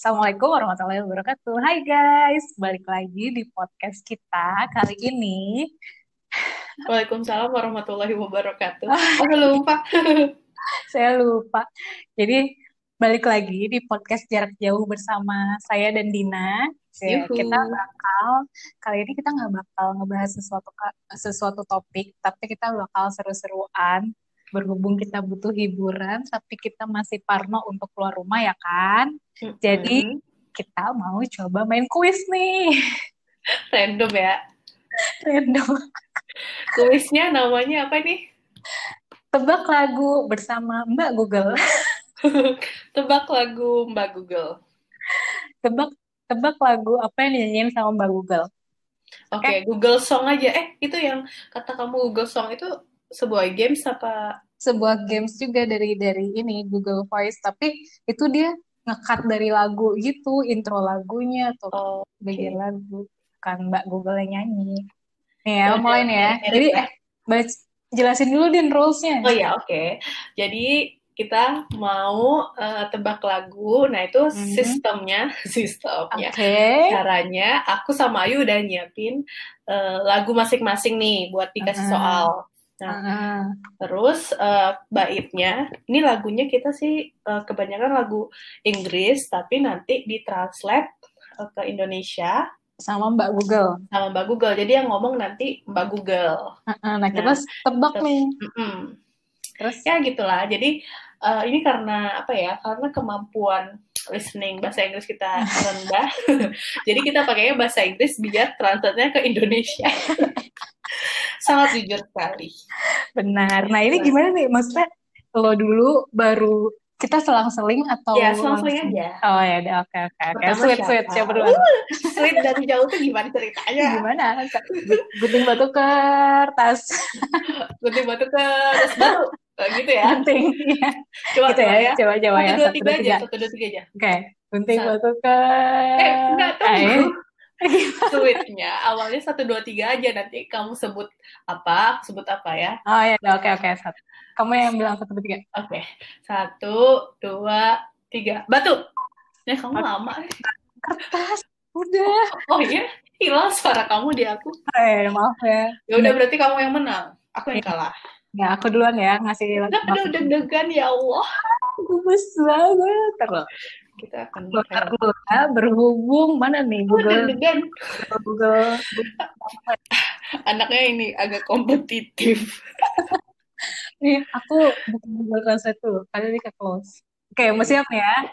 Assalamualaikum warahmatullahi wabarakatuh. Hai guys, balik lagi di podcast kita kali ini. Waalaikumsalam warahmatullahi wabarakatuh. Oh, lupa. Saya lupa. Jadi balik lagi di podcast jarak jauh bersama saya dan Dina. Ya, kita bakal kali ini kita nggak bakal ngebahas sesuatu sesuatu topik, tapi kita bakal seru-seruan. Berhubung kita butuh hiburan, tapi kita masih parno untuk keluar rumah ya kan? Jadi Mm-mm. kita mau coba main kuis nih. Random ya. Random. Kuisnya namanya apa nih? Tebak lagu bersama Mbak Google. Tebak lagu Mbak Google. Tebak tebak lagu apa yang dinyanyiin sama Mbak Google. Oke, Google Song aja. Eh, itu yang kata kamu Google Song itu sebuah games apa? Sebuah games juga dari dari ini Google Voice, tapi itu dia ngekat dari lagu gitu, intro lagunya atau Oh, bagian oke. lagu. Kan Mbak Google yang nyanyi. Nih ya, Yaudah, mulai nih ya. oke, Jadi ya. eh baca, jelasin dulu din rulesnya. Oh ya, oke. Jadi kita mau eh, tebak lagu. Nah, itu Mhm. sistemnya, sistemnya. Oke. Caranya aku sama Ayu udah nyiapin eh, lagu masing-masing nih buat dikasih Heeh. soal. Nah, Heeh. Terus eh, baitnya, ini lagunya kita sih eh, kebanyakan lagu Inggris, tapi nanti ditranslate eh, ke Indonesia Sama Mbak Google. sama Mbak Google. Jadi yang ngomong nanti Mbak Google. Heeh, Nah, kita Nah, tebak ter- nih. mm-mm. Terus ya gitulah. Jadi eh, ini karena apa ya? Karena kemampuan listening bahasa Inggris kita rendah. Jadi kita pakainya bahasa Inggris biar translate-nya ke Indonesia. Sangat jujur sekali. benar. Nah, ini Nah, gimana nih? Maksudnya lo dulu baru kita selang-seling atau ya selang-seling aja. Oh ya, oke oke oke. Sweet sweet siapa? siapa duluan? Uh, sweet dari jauh tuh gimana ceritanya? Gimana? Gunting batu kertas. Gunting batu ke terus baru gitu ya. Gunting. Iya. Coba Gitu coba ya. ya. Coba coba Satu ya. dua Satu tiga dua aja, tiga. satu dua tiga aja. Oke. Gunting batu Eh, enggak kertas. Tunggu. Sweetnya awalnya satu dua tiga aja nanti kamu sebut apa, sebut apa ya. Oh ya, udah, oke oke. Satu. Kamu yang bilang satu dua tiga. Oke, satu, dua, tiga, batu. Ya kamu Oke. lama. Kertas. Udah. Oh iya, hilang suara kamu di aku. Eh, maaf ya. Ya udah berarti kamu yang menang, aku yang kalah. Ya, aku duluan ya ngasih Aduh, aduh deg-degan ya Allah. Gemes banget. Terus. Kita akan ya, berhubung mana nih Oh, Google deg-degan. Google Anaknya ini agak kompetitif. nih aku buka Google Translate dulu kali ini ke close oke mau siap ya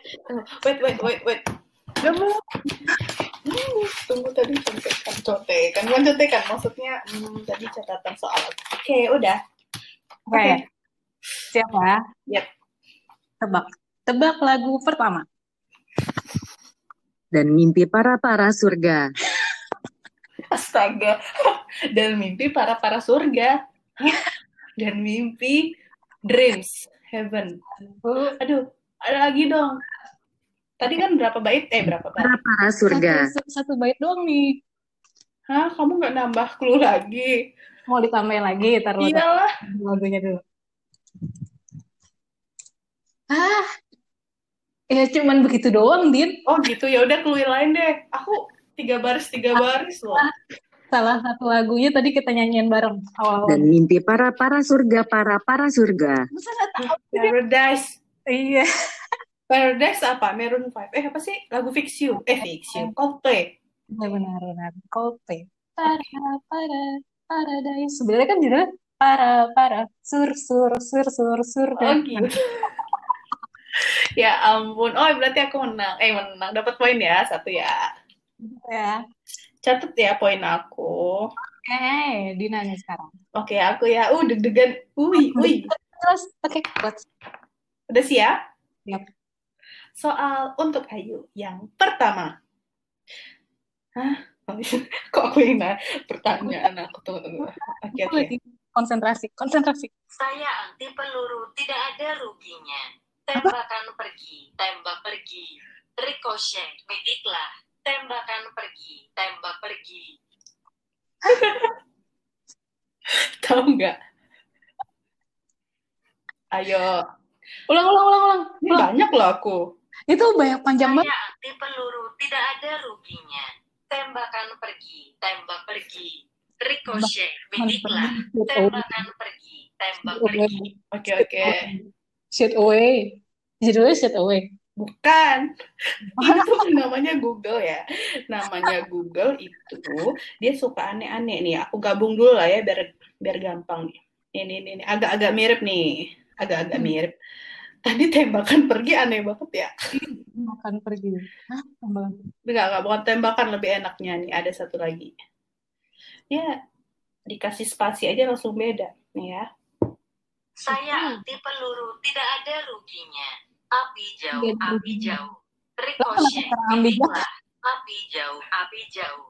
Wait, wait, wait, wait. Bu. Hmm, tunggu tadi contekan, contekan, bukan contekan, maksudnya hmm, tadi catatan soal. Oke, udah. oke Oke. siap ya Yap. tebak tebak lagu pertama dan mimpi para-para surga. Astaga. Dan mimpi para-para surga. Dan mimpi dreams, heaven. Aduh, ada lagi dong. Tadi kan berapa bait? Eh, berapa bait? Para-para surga. satu, satu bait doang nih Hah, kamu nggak nambah clue lagi? mau ditambahin lagi taruh Iyalah. lagunya dulu ah ya cuman begitu doang Din Oh gitu, ya udah clue lain deh. Aku tiga baris, tiga baris loh. salah satu lagunya tadi kita nyanyiin bareng awal-awal Dan mimpi para-para surga, para-para surga. masa nggak tahu Paradise. iya Paradise apa? Maroon 5. Eh, apa sih? Lagu Fix You. Eh, Fix You. Coldplay. benar benar benar Coldplay para para paradise sebenarnya kan judulnya para para sur sur sur sur sur Oh gitu. ya ampun. Oh berarti aku menang. Eh menang. Dapat poin ya. Satu ya. ya Catat ya poin aku. oke Dina nih sekarang Oke aku ya. Uh deg-degan. Ui, ui. terus oke buat Udah siap? Siap. Soal untuk Ayu. Yang pertama. Hah? Kok aku yang nanya pertanyaan aku tuh. Oke, oke. lagi konsentrasi konsentrasi Saya anti peluru, tidak ada ruginya. Tembakan pergi, tembak pergi. Ricochet, midiklah. Tembakan pergi, tembak pergi. Tahu nggak? Ayo. ulang ulang ulang ulang Ini ulang banyak loh aku. Itu banyak panjang banget. Saya anti peluru, tidak ada ruginya. Tembakan pergi, tembak pergi. Ricochet, bidiklah. Tembakan pergi, tembak pergi. Oke oke. Shoot away. Judulnya shoot away. Bukan. Itu namanya Google ya. Namanya Google itu dia suka aneh-aneh nih. Aku gabung dulu lah ya biar biar gampang nih. Ini ini, ini. agak-agak mirip nih. Agak-agak Hmm. mirip. Tadi tembakan pergi aneh banget ya. Makan pergi. Hah? Tembakan. Enggak, enggak, bukan tembakan lebih enaknya nih. Ada satu lagi. Ya, dikasih spasi aja langsung beda. Nih ya. Saya anti peluru, tidak ada ruginya. Api jauh, api jauh. Ricochet. Api jauh, api jauh.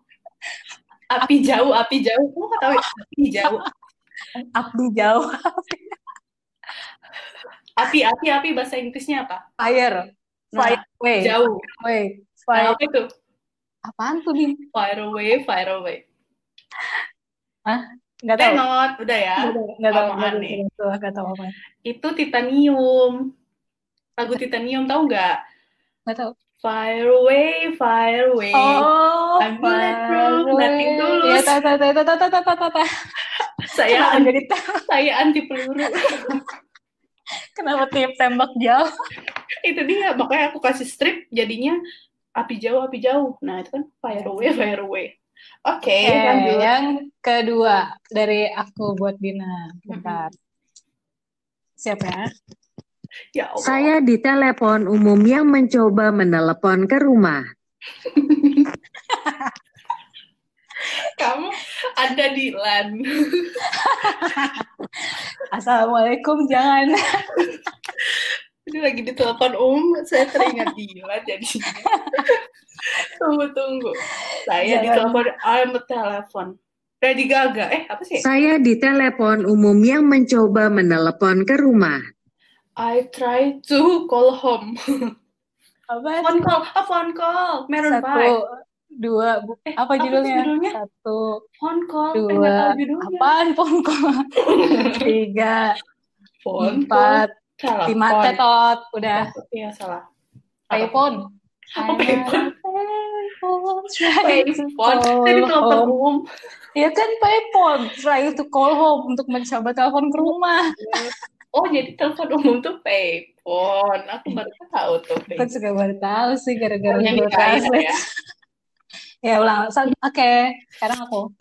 Api jauh, api jauh. Kamu tahu ya? Api jauh. Abdi jauh. Api, api, api bahasa Inggrisnya apa? Fire. Fire away. jauh. Away. Nah, Fire. apa itu? Apaan tuh, Bim? Fire away, fire away. Gak tau. Udah ya. Nggak tahu. Gak nih? Nggak tahu apa. Itu titanium. Lagu titanium tau nggak? Gak tau. Fire away, fire away. Oh, I'm fire away. nothing dulu. Ya, tau, tau, tau, tau, tau, tau, tau, tau. Saya anti, saya anti peluru. Kenapa tiap tembak jauh? itu dia, makanya aku kasih strip jadinya api jauh, api jauh. Nah, itu kan fire away, fire away. Oke, Oke, lanjut. yang kedua dari aku buat Dina. Bentar. Siapa ya? Ya Allah. Saya di telepon umum yang mencoba menelepon ke rumah. Kamu ada di LAN. Assalamualaikum, jangan. Ini lagi di telepon umum, saya teringat Dila jadinya. tunggu, tunggu. Saya di Jangan. telepon, I'm a telepon. Lady Gaga, eh apa sih? Saya di telepon umum yang mencoba menelepon ke rumah. I try to call home. Apa? phone call, a phone call. Maroon Satu, 5. dua, bu- Eh, apa apa judulnya? judulnya? Satu, Phone call, eh, dua, judulnya. apaan pongko? Tiga, Phone call, empat, salah. lima, tetot, udah. Iya, salah. Apa? Payphone. Oh, payphone. Tadi telepon umum. Ya kan payphone, try to call home untuk mencoba telepon ke rumah. Oh, jadi telepon umum tuh payphone. Aku baru tahu tuh. Aku juga baru tahu sih gara-gara Google Translate. ya. Ya ulang. Oke, sekarang aku.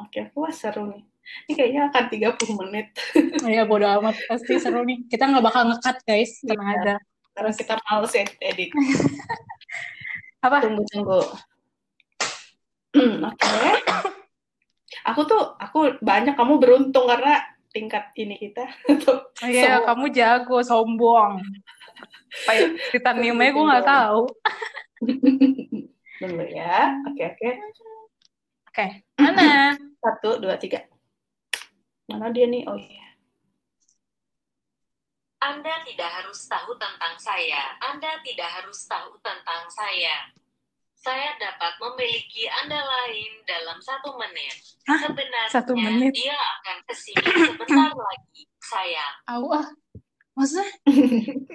Oke, wah seru nih. Ini kayaknya akan 30 menit. Ya bodo amat pasti seru nih. Kita nggak bakal ngekat guys, tenang Iya. aja. Karena kita males edit. edit. Apa? Tunggu, tunggu. Hmm, Oke. Aku tuh, aku banyak kamu beruntung karena tingkat ini kita. Oh Iya, Sombong. kamu jago, sombong. Kayak titaniumnya gue nggak tahu. Tunggu ya. Oke, oke. Oke, mana? Satu, dua, tiga. Mana dia nih? Oh iya. Anda tidak harus tahu tentang saya. Anda tidak harus tahu tentang saya. Saya dapat memiliki Anda lain dalam satu menit. Hah? Sebenarnya Satu menit? dia akan ke sini sebentar lagi, sayang. Au ah. Maksudnya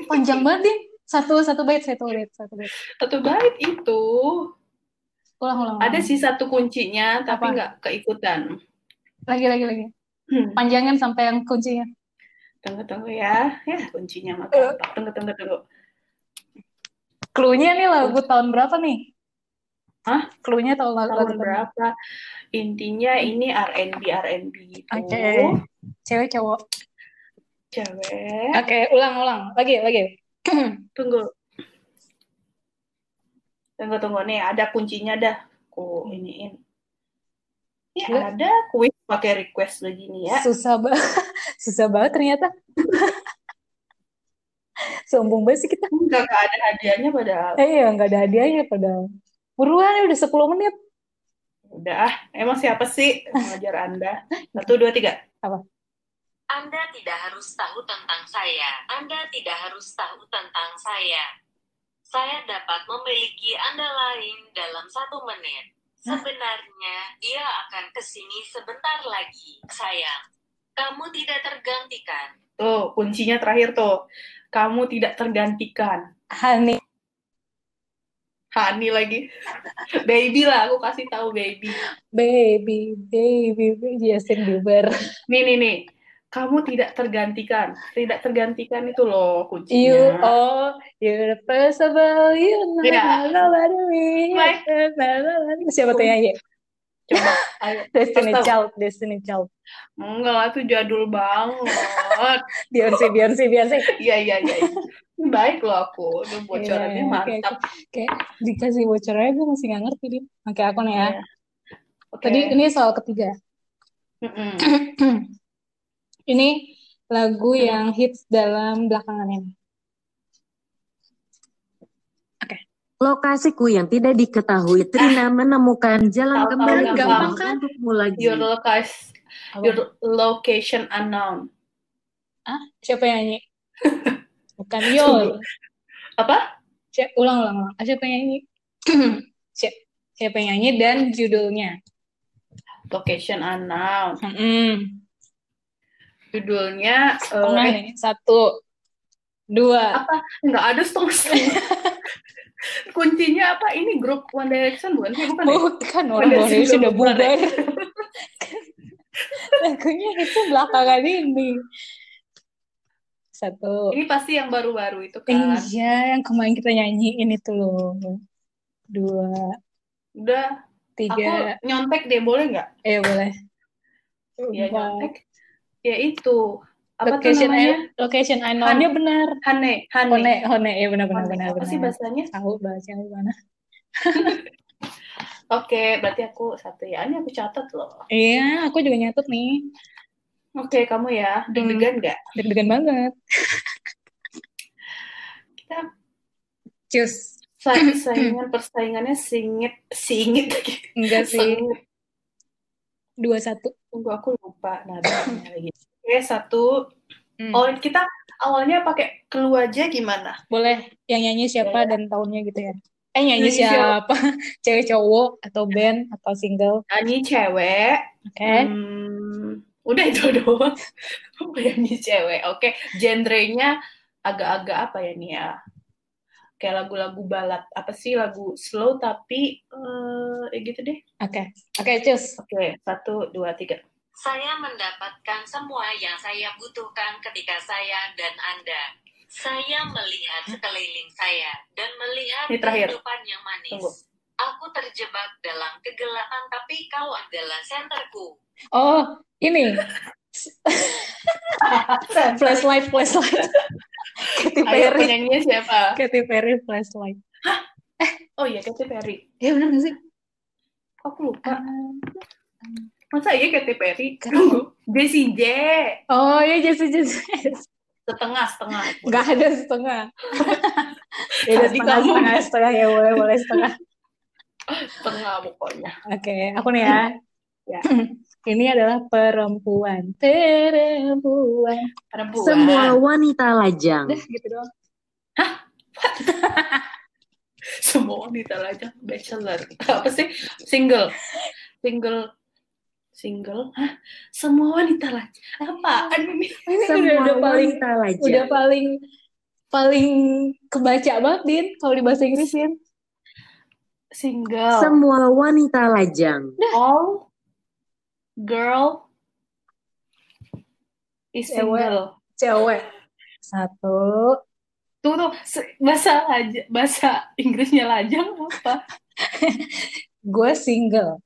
panjang banget Din. Satu satu bait, satu bait, satu bait. Satu bait itu Ulang, ulang, ada ulang. sih satu kuncinya, tapi nggak keikutan. Lagi, lagi, lagi. Hmm. Panjangin sampai yang kuncinya. Tunggu, tunggu ya. Ya, kuncinya mah Eh. gampang. Tunggu, tunggu, tunggu. Cluenya nih lagu tahun berapa nih? Hah? Cluenya tahun lagu Tahun tahun berapa? Intinya ini R&B, R&B gitu. Oke. Cewek cowok. Cewek. Oke, ulang, ulang. Lagi, lagi. Tunggu. Tunggu, tunggu. Nih, ada kuncinya dah. Ku iniin. Ya, Gila. ada kuis pakai request begini ya. Susah banget. Susah banget ternyata. Sombong banget sih kita. Enggak, enggak ada hadiahnya padahal. Eh iya, nggak ada hadiahnya padahal. Buruan, ya, udah 10 menit. Udah, ah. emang siapa sih mengajar Anda? Satu, dua, tiga. Anda tidak harus tahu tentang saya. Anda tidak harus tahu tentang saya. Saya dapat memiliki Anda lain dalam satu menit. Sebenarnya dia akan ke sini sebentar lagi, sayang. Kamu tidak tergantikan. Tuh, kuncinya terakhir tuh. kamu tidak tergantikan. Honey. Hani lagi. baby lah, aku kasih tahu baby. Baby, baby, baby, Justin Bieber. Nih, nih, nih. Kamu tidak tergantikan. Tidak tergantikan itu loh kuncinya. You of all, you know, Ya. nobody me. Siapa tuh nyanyi? Coba. Destiny. Child, Destiny Child. Enggak lah, itu jadul banget. Beyonce, Beyonce, Beyonce. Iya, iya, iya. Baik loh aku. Udah bocorannya Iya, oke, mantap. Kayak dikasih bocornya gue masih nggak ngerti, Din. Oke, aku nih ya. Iya. Oke. Tadi ini soal ketiga. Mm-mm. Ini lagu yang hits dalam belakangan ini. Lokasiku yang tidak diketahui, Trina menemukan jalan Tahu, kembali ke gampang rumah kan? untukmu lagi. Your your location unknown. Siapa yang nyanyi? Bukan Yol. Apa? Si- ulang, ulang, ulang. Ah, Siapa yang nyanyi? Si- Siapa yang nyanyi dan judulnya? Location unknown. Hmm. Judulnya Tengah eh, nih. Satu, dua. apa? Nggak ada setengah-setengah. Kuncinya apa? Ini grup One Direction bukan sih? Bukan ya? Bukan orang Indonesia sudah udah bubar ya? bubar. Lagunya itu belakangan ini. Satu. Ini pasti yang baru-baru itu kan. Iya, yang kemarin kita nyanyiin itu loh. Dua, Udah, aku tiga. nyontek deh, boleh nggak? Eh, boleh. Ya Empat. nyontek. Ya itu. Apa tuh Location, namanya? I- location unknown-nya benar. Hane, Hane. Hone, Hone, ya benar benar Hane. benar Apa sih bahasanya? Tahu bahasanya gimana? Oke, berarti aku satu ya. Ini aku catat loh. Iya, aku juga nyatet nih. Oke, kamu ya. Hmm. Deg-degan nggak? Deg-degan banget. Kita Cus. sa- saingan persaingannya singit, singit lagi. Enggak sih. Sengit. Dua satu. Tunggu aku lupa nadanya lagi. Oke, satu. Hmm. Oh, kita awalnya pakai clue aja gimana? Boleh yang nyanyi siapa dan tahunnya gitu ya. Eh nyanyi Nyanyi siapa? Cewek cowok atau band atau single. Nyanyi cewek. Oke. Hmm, udah itu doang. Nyanyi cewek. Oke, genrenya agak-agak apa ya nih ya? Kayak lagu-lagu balad. Apa sih lagu slow tapi eh ya gitu deh. Oke. Oke, cus. Oke, satu, dua, tiga. Saya mendapatkan semua yang saya butuhkan ketika saya dan Anda. Saya melihat sekeliling saya dan melihat Ini terakhir. kehidupan yang manis. Tunggu. Aku terjebak dalam kegelapan, tapi kau adalah senterku. Oh, ini. flashlight, flashlight. Katy Ayo Perry. penyanyinya siapa? Katy Perry, flashlight. Oh iya, Katy Perry. Ya benar nggak sih? Aku lupa? Ah. Masa iya Katy Perry? Tunggu. Jessie J. Oh iya, Jesse, Jesse. Setengah, setengah. Nggak ada setengah. ya Tadi setengah, kamu- setengah, setengah. Ya boleh, boleh setengah. Setengah pokoknya. Oke, aku nih ya. Ya. Ini adalah perempuan. Perempuan. Perempuan. Semua wanita lajang. Udah gitu doang. Semua wanita lajang bachelor. Apa sih? Single. Single. Single. Hah? Semua wanita lajang. Apaan ini? Ini Semua udah, udah paling wanita lajang. udah paling paling kebaca banget din kalau di bahasa Inggrisin. Single. Semua wanita lajang. All girl is Cewek. single. Cewek. Satu. Tunggu, tunggu. Se- Bahasa bahasa Inggrisnya lajang apa? Gue single.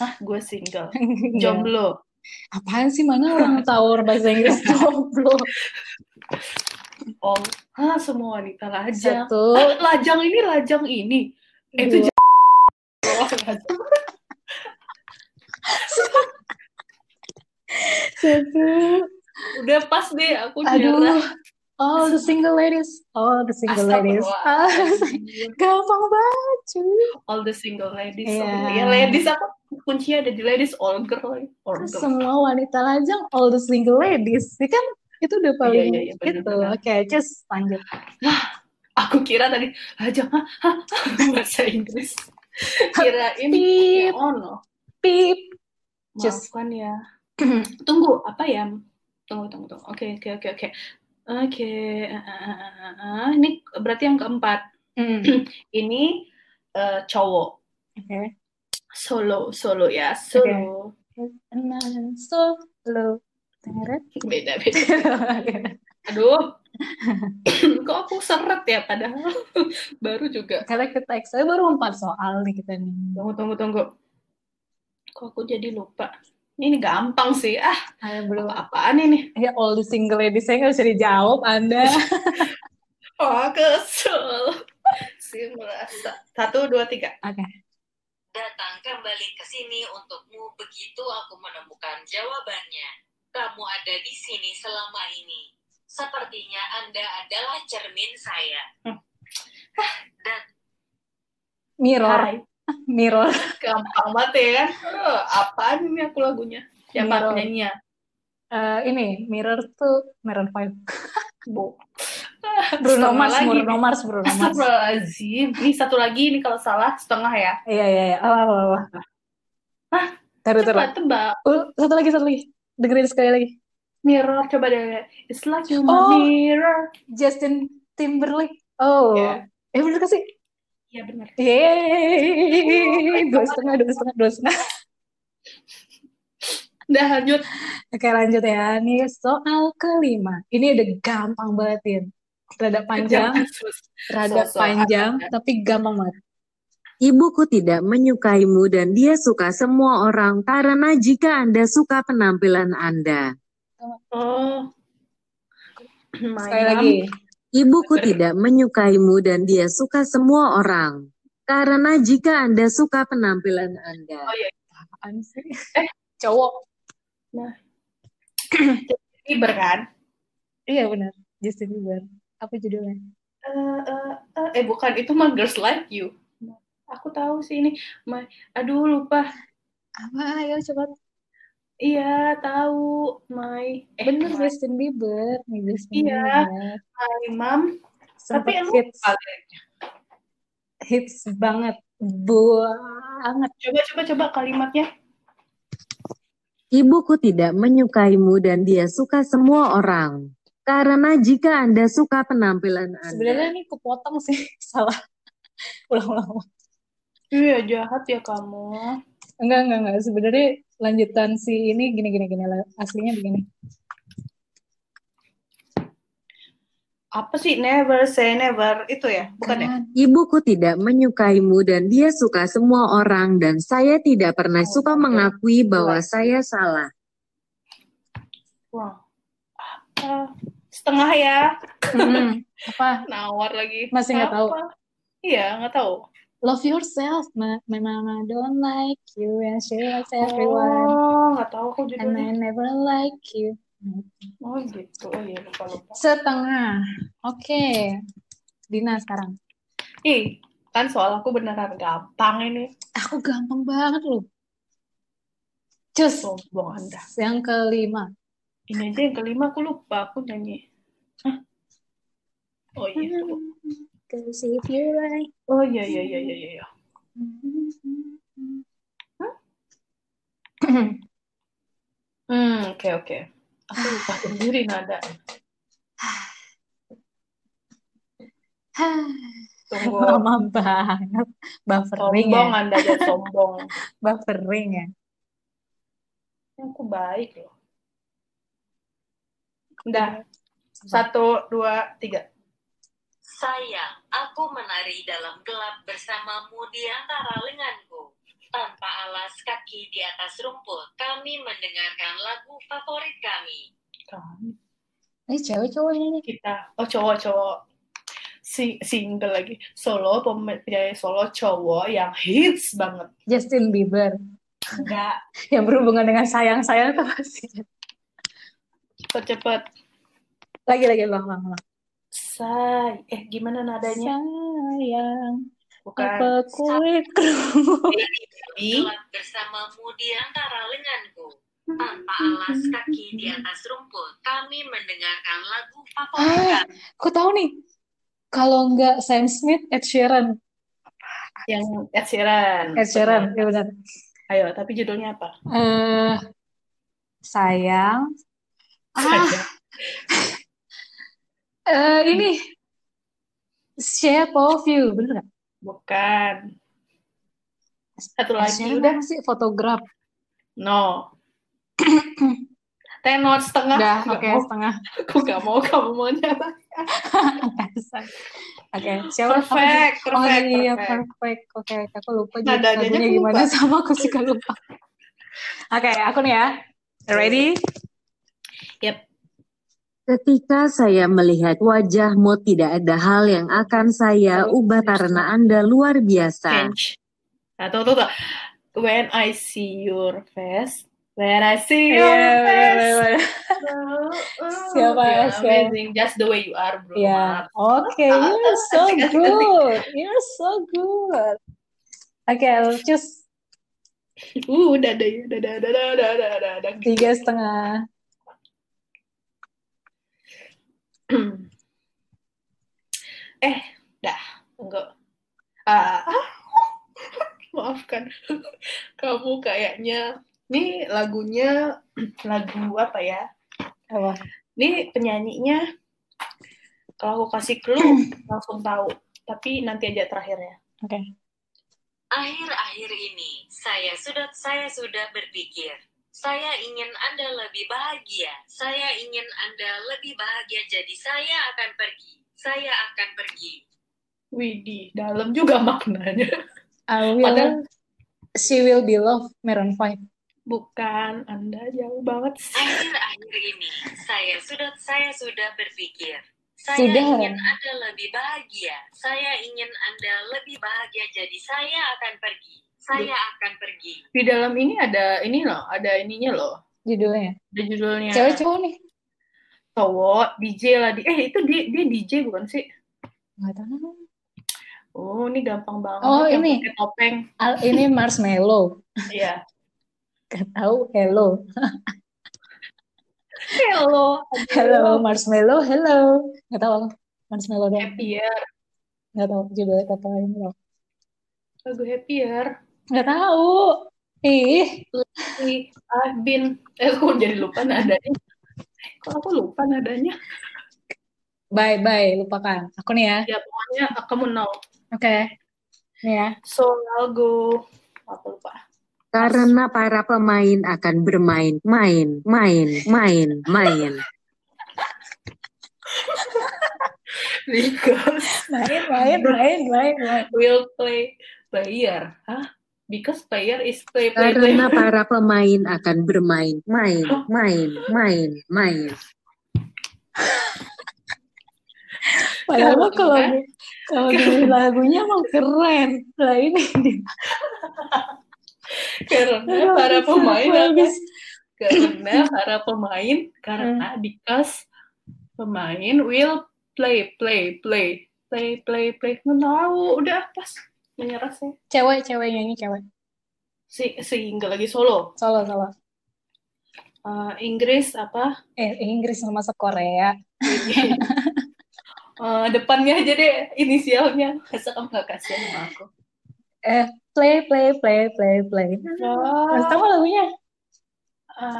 Ah, gue single. Enggak. Jomblo. Apaan sih mana orang tahu bahasa Inggris jomblo. Oh, ah, semua wanita lajang. Satu. Ah, lajang ini lajang ini. Itu Dua. j- Oh, lajang. Satu. Udah pas deh, aku Aduh. nyerah. All the single ladies. All the single ladies. Gampang banget cuy. All the single ladies. Iya. Ya, ladies apa? Kuncinya ada di ladies, all girl. All girl. Semua wanita lajang, all the single ladies. Ini kan itu udah paling iya, iya, bener, gitu. bener. Oke, just lanjut. Aku kira tadi lajang, hah, bahasa Inggris. Kirain, Pip. oh no. Pip. Just- Maafkan ya. Tunggu, apa ya? Tunggu, tunggu, tunggu. Oke, oke, oke, oke. Oke, ah, ah, ah. ini berarti yang keempat. Hmm. Ini eh, cowok Oke. solo solo ya solo. Kenangan solo. Beda beda. Aduh, kok aku seret ya padahal baru juga. Karena kita Excel baru empat soal nih kita nih. Tunggu tunggu tunggu. Kok aku jadi lupa? Ini gampang sih. Ah, Ayo belum. apa-apaan ini? Ya all the single ladies saya nggak bisa dijawab Anda. Oh, kesel. Si merasa. Satu, dua, tiga. Oke. Datang kembali ke sini untukmu begitu aku menemukan jawabannya. Kamu ada di sini selama ini. Sepertinya Anda adalah cermin saya. Hmm. Dan Mirror. Hai. Mirror. Gampang banget ya kan? Eh, apaan ini aku lagunya? Siapa Mirror. penyanyinya? Eh, ini Mirror tuh Maroon 5. Bu. Bruno Mars, lagi. Bruno Mars, Bruno Mars. Astagfirullahaladzim. Ini satu lagi ini kalau salah setengah ya. Iya iya iya. Apa apa apa. Hah? Taruh taruh. Coba tebak. Uh, satu lagi satu lagi. Dengerin sekali lagi. Mirror coba deh. It's like you Oh. mirror. Justin Timberlake. Oh. Iya. Eh bener gak sih? Iya benar. Yeay. Dua setengah, dua setengah, dua setengah. Udah lanjut. Oke lanjut ya. Nih soal kelima. Ini udah gampang banget, Tin. Rada panjang, rada Sosok panjang, Anda. tapi gampang banget. Ibuku tidak menyukaimu dan dia suka semua orang karena jika Anda suka penampilan Anda. Oh. Sekali lagi. Ibuku tidak menyukaimu dan dia suka semua orang. Karena jika Anda suka penampilan Anda. Oh iya. Apaan sih? Eh. Cowok. Bieber kan? Iya benar. Justin Bieber. Apa judulnya? Eh, eh, eh, eh bukan itu mah Girls Like You. Aku tahu sih ini. My, aduh lupa. Apa? Ayo coba. Iya tahu. My. Eh, Bener my, Justin Bieber. Nih Justin Iya. Bieber. my mom. Tapi emang hits. Hits banget. Banget. Coba coba coba kalimatnya. Ibuku tidak menyukaimu dan dia suka semua orang. Karena jika Anda suka penampilan Sebenarnya Anda. ini kepotong sih. Salah. Ulang-ulang. Iya jahat ya kamu. Enggak, enggak, enggak. Sebenarnya lanjutan si ini gini, gini, gini. Aslinya begini. Apa sih never say never itu ya? Bukan ya? Ibuku tidak menyukaimu dan dia suka semua orang dan saya tidak pernah suka mengakui bahwa saya salah. Wah. Ah, setengah ya. Mm-mm. Apa? Nawar lagi. Masih nggak tahu. Iya nggak tahu. Love yourself. My, my mama don't like you and she likes everyone. Oh nggak tahu aku And I never like you. Oh gitu. Oh iya lupa lupa. Setengah. Oke. Dina sekarang. Ih kan soal aku beneran gampang ini. Aku gampang banget loh. Cus. Sombong anda. Yang kelima. Ini aja yang kelima aku lupa aku nyanyi. Hah? Oh iya. tunggu. Cause if you like. Oh iya iya iya iya iya. Hmm oke oke. Aku lupa sendiri nada. Tunggu. Lama banget. Buffering ya. Sombong anda dan sombong. Buffering ya. Aku baik loh. Udah. Satu, dua, tiga. Sayang, aku menari dalam gelap bersamamu di antara lenganku. Tanpa alas kaki di atas rumput, kami mendengarkan lagu favorit kami. Kan Ini cewek cowok ini. kita. Oh cowok cowok. Si single lagi. Solo penyanyi solo cowok yang hits banget. Justin Bieber. Enggak. Yang berhubungan dengan sayang-sayang tuh pasti. Cepet cepet. Lagi-lagi ulang, ulang, ulang. Say. Eh gimana nadanya? Sayang, Bukan. apa kulit. Gelap bersamamu di antara lenganku. Tanpa alas kaki di atas rumput, kami mendengarkan lagu favorit Ah, aku tahu nih. Kalau nggak Sam Smith, Ed Sheeran. Yang Ed Sheeran. Ed Sheeran, ya benar. Ayo, tapi judulnya apa? Eh, sayang. Ah. Eh, ini shape of you, bener nggak? Bukan. Satu lagi Shape udah. sih fotograf? No. Tenor setengah. Udah, oke mau. setengah. Aku nggak mau kamu mau nyala. Oke, siapa? apa sih? Perfect, Oh perfect, iya, perfect. perfect. Oke, oke, aku lupa aja lagunya gimana lupa. sama aku suka lupa. Oke, aku nih ya. Ready? Ketika saya melihat wajahmu tidak ada hal yang akan saya ubah karena Anda luar biasa. Change. Nah, tuh, tuh, tuh. When I see your face, when I see your Iya, face. bener. oh, oh, Siapa, you're siapa? amazing. Just the way you are, bro. Iya. Maaf. Oke, Ah, you're so good. You're so good. Oke, I'll choose Uh, udah ya, udah udah udah ada, udah ada. tiga setengah. eh, dah, enggak. Ah, maafkan. Kamu kayaknya, nih lagunya lagu apa ya? Apa? Ini penyanyinya, kalau aku kasih clue, langsung tahu. Tapi nanti aja terakhirnya. Oke. Akhir-akhir ini, saya sudah saya sudah berpikir, saya ingin Anda lebih bahagia. Saya ingin Anda lebih bahagia, jadi saya akan pergi. Saya akan pergi. Widih, dalam juga maknanya. I will. Padahal- She will be loved. Maroon 5. Bukan, Anda jauh banget sih. Akhir-akhir ini, saya sudah saya sudah berpikir, saya Sudah. ingin Anda lebih bahagia. Saya ingin Anda lebih bahagia, jadi saya akan pergi. Saya akan pergi. Di dalam ini ada ini loh, ada ininya loh. Judulnya. Ada judulnya. Cewek cowok nih. Cowok, DJ lah. Di, eh, itu dia, dia DJ bukan sih? Nggak tahu. Oh, ini gampang banget. Oh, yang ini. topeng. Al, ini marshmallow. Iya. Gak tahu. Hello. Hello. Hello, marshmallow. Hello. Gak tahu. Marshmallow. Happier. Gak tahu judulnya kata ini loh. Lagu Happier. Gak tahu. Ih. Been... Eh, aku jadi lupa nadanya. Kok aku lupa nadanya? Bye, bye. Lupakan. Aku nih ya. Ya, pokoknya kamu know. Oke. Nih ya. So, I'll go... Apa lupa? Karena para pemain akan bermain, main, main, main, main. Because Main, main, main, main, main. will play player. Hah? Because player is play, play, play. Karena para pemain akan bermain, main, main, main, main. Padahal kalau di- kalau di lagunya emang keren. Lah ini. Karena Aduh, para bisa, pemain habis. karena para pemain karena Hmm. because pemain will play play play play play play nggak tahu udah pas menyerah sih Cewek, cewek nyanyi cewek. si si nggak lagi solo Solo, solo. Eh, Inggris apa Eh, Inggris sama Korea. Eh, depannya aja deh inisialnya masa kamu nggak kasihan sama aku Eh, play, play, play, play, play. Mas tahu lagunya?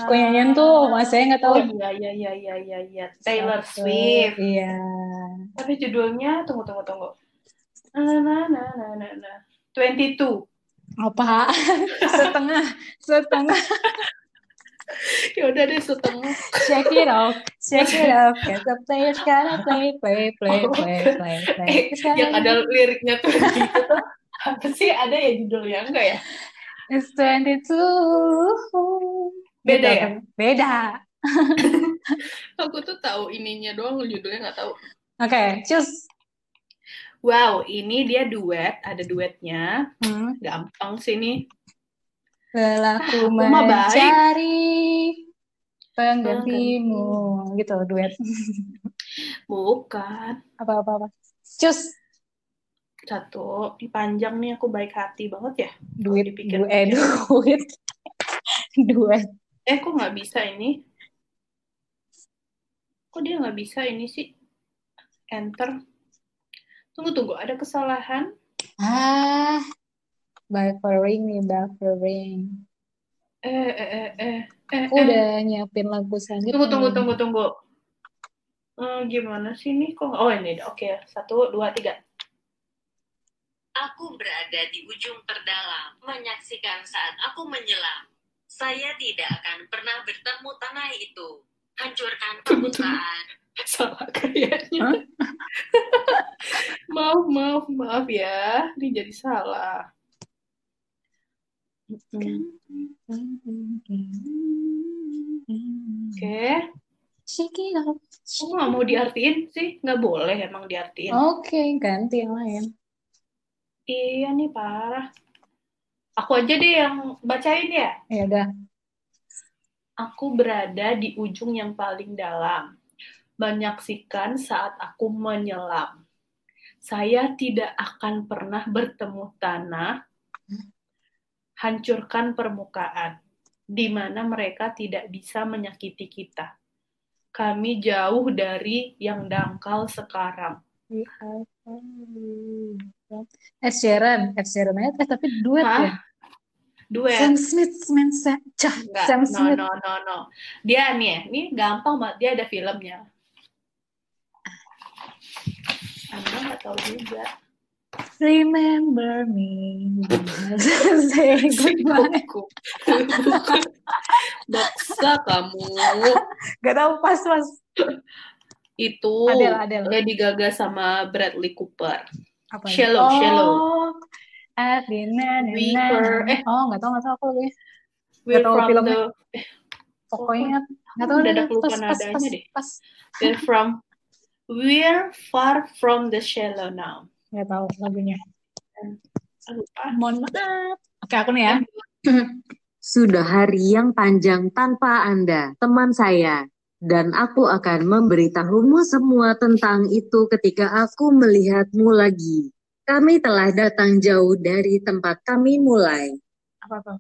Kok nyanyian tuh, mas saya nggak tahu. oh iya iya iya iya iya Taylor. Swift Iya. tapi judulnya tunggu tunggu tunggu na na na na na na 22 Apa? setengah, setengah. ya udah deh setengah Check it out, check it out. Cause the players gotta play, play, play, play, play, play. eh yang ada liriknya tuh gitu tuh apa sih ada ya judulnya enggak ya It's 22. Beda ya? Beda. aku tuh tahu ininya doang judulnya nggak tahu Oke, choose. Wow ini dia duet ada duetnya Hmm. gampang sih nih Lelaku baik. mencari penggantimu. Gitu, duet. bukan Apa-apa. apa. Choose. satu ini panjang nih aku baik hati banget ya Duit, dipikir- eh, duit. duet. eh kok nggak bisa ini kok dia nggak bisa ini sih enter tunggu tunggu ada kesalahan Ah, buffering nih, buffering. eh eh eh eh eh, Aku eh. udah nyiapin lagu selanjutnya. tunggu tunggu tunggu tunggu Eh, gimana sih nih kok? Oh ini, oke. Satu, dua, tiga. Aku berada di ujung terdalam, menyaksikan saat aku menyelam. Saya tidak akan pernah bertemu tanah itu. Hancurkan permukaan. Salah kayaknya. Maaf, maaf, maaf ya. Ini jadi salah. Oke. Up. Kok nggak mau diartiin sih? Nggak boleh emang diartiin. Oke, ganti yang lain. Iya nih, parah. Aku aja deh yang bacain ya. Ya udah. Aku berada di ujung yang paling dalam, menyaksikan saat aku menyelam. Saya tidak akan pernah bertemu tanah, hancurkan permukaan, di mana mereka tidak bisa menyakiti kita. Kami jauh dari yang dangkal sekarang. Ed Sheeran, Ed Sheeran aja eh, tapi duet Hah? ya. Duet. Sam Smith, Sam Sam no, Smith. no, no, no. Dia nih, ya, ini gampang banget. Dia ada filmnya. Anda nggak tahu juga. Remember me. Say goodbye. Baksa kamu. Gak tahu pas pas. Itu Adele, Adele. Lady Gaga sama Bradley Cooper. Apa ya? Shallow, oh, Shallow. At the na, na, We na. were- eh. Oh, nggak tahu nggak tahu aku lagi. We're tahu from filmnya. the Pokoknya nggak tahu Mendadak deh. lupa Pas pas pas deh. pas. we're from We're far from the shallow now. Nggak tahu lagunya. Lupa. Mohon maaf. Oke aku nih ya. Sudah hari yang panjang tanpa Anda, teman saya, dan aku akan memberitahumu semua tentang itu ketika aku melihatmu lagi. Kami telah datang jauh dari tempat kami mulai. Apa tuh?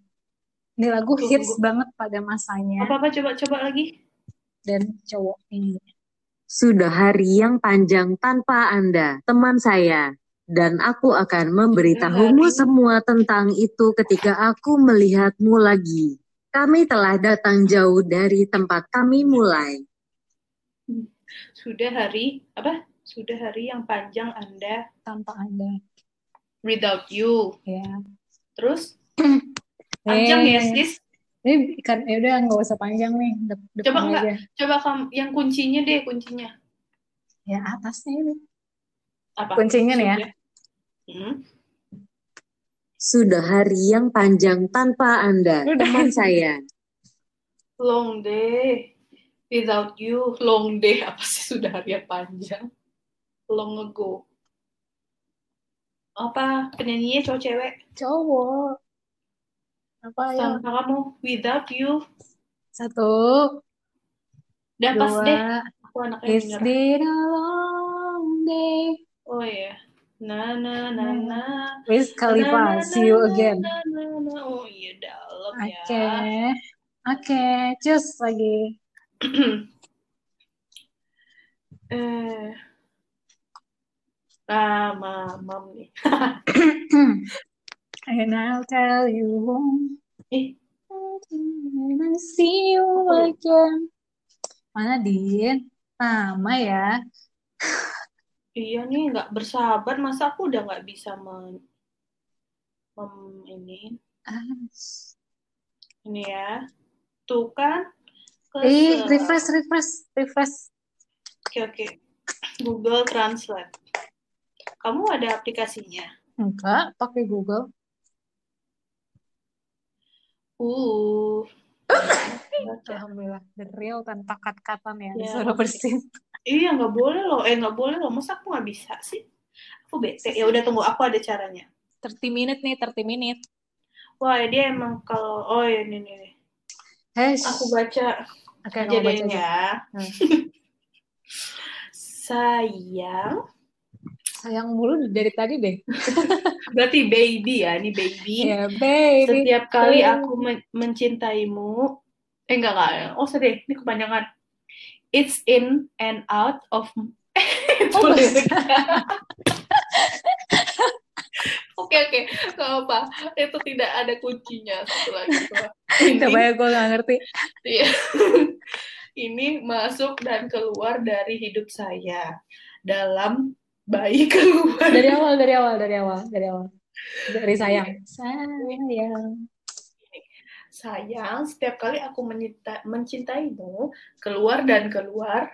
Ini lagu hits banget pada masanya Apa apa coba coba lagi. dan cowok ini. Sudah hari yang panjang tanpa Anda, teman saya, dan aku akan memberitahumu semua tentang itu ketika aku melihatmu lagi. Kami telah datang jauh dari tempat kami mulai. Sudah hari apa? Sudah hari yang panjang Anda Tanpa anda. without you. Ya. Terus panjang ya, Eh, sis. Ini kan ya udah nggak usah panjang nih. Dep Coba depan nggak? aja. Coba kamu yang kuncinya deh, kuncinya. Ya atasnya ini. Apa? Kuncinya nih ya. Sudah. Hmm. Sudah hari yang panjang tanpa Anda, Udah. teman saya. Long day without you. Long day apa sih sudah hari yang panjang? Long ago. Apa penyanyinya cowok cewek? Cowok. Apa ya? Tanpa kamu without you. Satu, Udah pas deh. Aku anaknya It's been a long day. Oh ya. Na na na na. Wiz Na, na, Khalifa, see you na, again. na, na, na. Oh iya dalam Oke. ya. Oke, cus lagi. eh. Ah, mamam nih. And I'll tell you Eh, when I see you again. Mana Din? Lama ya. iya nih nggak bersahabat. Masa aku udah nggak bisa men, mem- ini Ah. ini ya. Tuh kan. Eh, refresh, refresh, refresh. Oke oke. Google Translate. Kamu ada aplikasinya? Enggak, pakai Google. Uh. Alhamdulillah, the real tanpa kat-katan ya, Ya, suara oke. bersih. Iya nggak boleh loh. Eh nggak boleh loh. Masa aku nggak bisa sih? Aku bete. Ya udah tunggu. Aku ada caranya. 30 menit nih, 30 menit. Wah dia emang kalau oh ya ini nih. Hesh. Aku baca kamu deh baca. Hmm. Sayang. Sayang mulu dari tadi deh. Berarti baby ya. Ini baby. Ya, baby. Setiap kali aku men- mencintaimu. Eh enggak enggak. Oh sedih. Ini kepanjangan. It's in and out of. Itu Oh. Oke oke, nggak apa. Itu tidak ada kuncinya satu lagi. Coba. Ya, gue gak ngerti. Iya. ini masuk dan keluar dari hidup saya dalam bayi keluar Dari awal, dari awal, dari awal, dari awal. Dari sayang. Sayang. sayang setiap kali aku menyita, mencintaimu keluar dan keluar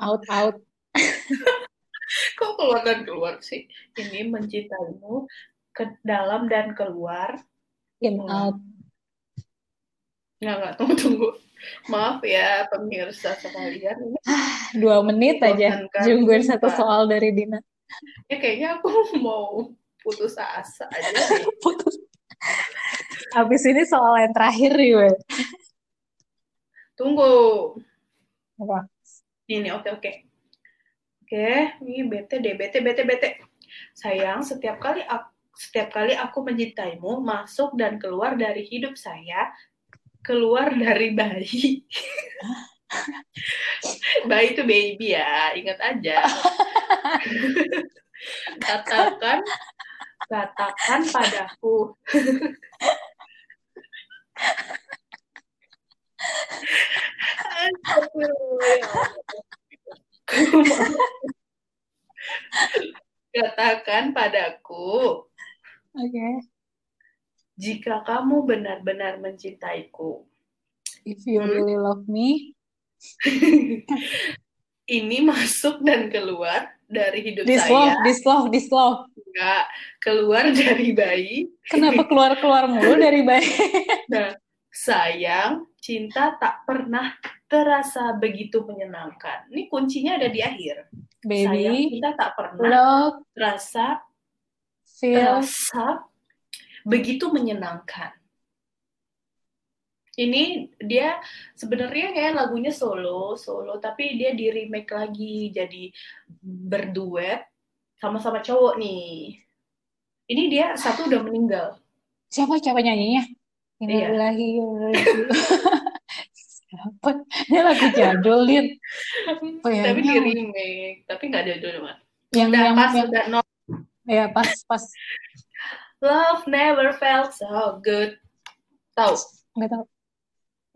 Out, out. kok keluar dan keluar sih ini mencintaimu ke dalam dan keluar In, out. Nggak nggak tunggu tunggu maaf ya pemirsa sekalian ini Dua menit aja. Jungguin satu soal dari Dina. ya kayaknya aku mau putus asa aja Putus. Abis ini soal yang terakhir nih, we. tunggu Apa? ini oke oke oke ini bete deh bete bete bete sayang setiap kali aku setiap kali aku mencintaimu masuk dan keluar dari hidup saya keluar dari bayi. Bayi itu baby ya ingat aja. Katakan katakan padaku. Katakan padaku, Oke. Jika kamu benar-benar mencintaiku. If you Hmm. really love me, Ini masuk dan keluar dari hidup this saya. love, this love, this love. Enggak, keluar dari bayi. Kenapa keluar-keluar mulu dari bayi? Nah, sayang, cinta tak pernah terasa begitu menyenangkan. Ini kuncinya ada di akhir. Sayang, Baby, cinta tak pernah love, terasa feel, terasa begitu menyenangkan. Ini dia sebenarnya kayak lagunya solo, solo, tapi dia di remake lagi jadi berduet sama-sama cowok nih. Ini dia satu udah meninggal. siapa siapa nyanyinya? Iya. Wa inna ilaihi Siapa? Ini lagu jadul, Din. Oh, iya, tapi di iya. remake, tapi nggak ada judulnya. Yang yang, pas, yang udah no. ya pas pas Love never felt so good. Tahu? nggak tahu.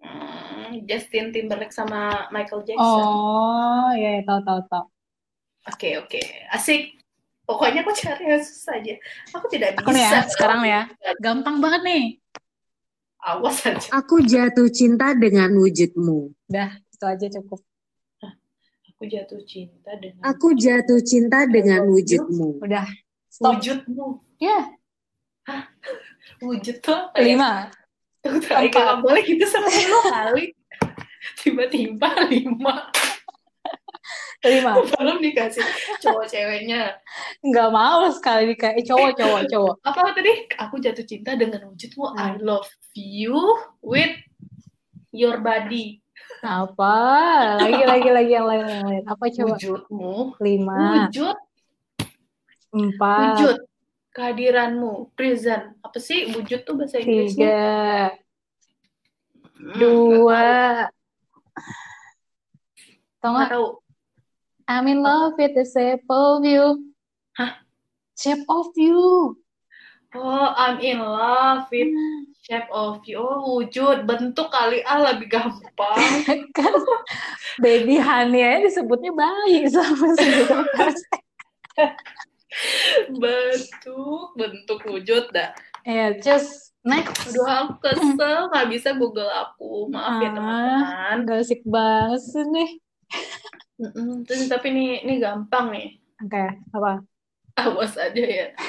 Hmm, Justin Timberlake sama Michael Jackson. Oh, ya, ya, tahu tahu tahu. Oke oke, asik. Pokoknya aku cari yang susah aja. Aku tidak Aku nih ya, bisa. sekarang nih ya. Gampang banget nih. Awas aja. Aku jatuh cinta dengan wujudmu. Udah, itu aja cukup. Aku jatuh cinta dengan Aku jatuh cinta dengan wujudmu. Udah. Stop. wujudmu. Ya, Wujud tuh apa ya? lima. Tuh, Empat. nggak boleh gitu sepuluh kali. Tiba-tiba lima. Lima. Belum dikasih cowok ceweknya. Nggak mau sekali kayak cowok, cowok, cowok. Apa tadi? Aku jatuh cinta dengan wujudmu. I love you with your body. Apa? Lagi, lagi, lagi yang lain, yang lain. Apa coba? Wujudmu. Lima, Wujud. empat, Wujud. Kehadiranmu. Present. Apa sih wujud tuh bahasa Inggrisnya? tiga, Hmm, dua. Tau Nggak tahu. I'm in love with the shape of you. Hah? Shape of you. Oh, I'm in love with shape of you. Oh, wujud. Bentuk kali ah lebih gampang. kan baby honey aja disebutnya bayi sama segitu bentuk, bentuk wujud dah. ya just next Aduh, aku kesel. Nggak bisa Google aku. Maaf ya, Ah. teman-teman. gak asik banget sih nih. Terus, tapi ini, ini gampang nih. oke apa Awas aja ya.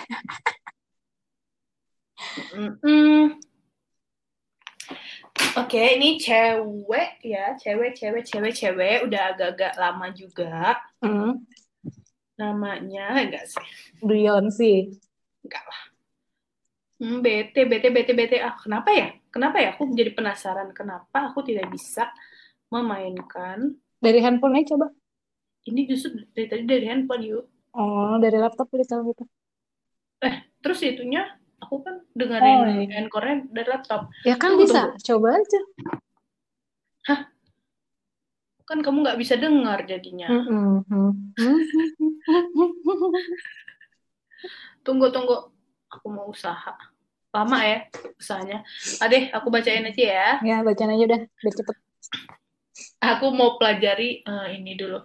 Oke, ini cewek ya, cewek, cewek, cewek, cewek, udah agak-agak lama juga. hmm. Namanya enggak sih? Beyonce Enggak lah. Hmm, bete, bete, bete, bete. Ah, kenapa ya? Kenapa ya? Aku menjadi penasaran kenapa aku tidak bisa memainkan. dari handphonenya coba Ini justru dari tadi dari handphone yuk. oh dari laptop udah tahu gitu Terus itunya aku kan Oh, dengerin iya. encore-nya dari laptop. ya kan Tunggu, bisa coba aja Kan kamu nggak bisa dengar jadinya. Tunggu, tunggu. Aku mau usaha. Lama ya usahanya. Adeh, aku bacain aja ya. ya bacaan aja udah biar cepet Aku mau pelajari eh, ini dulu.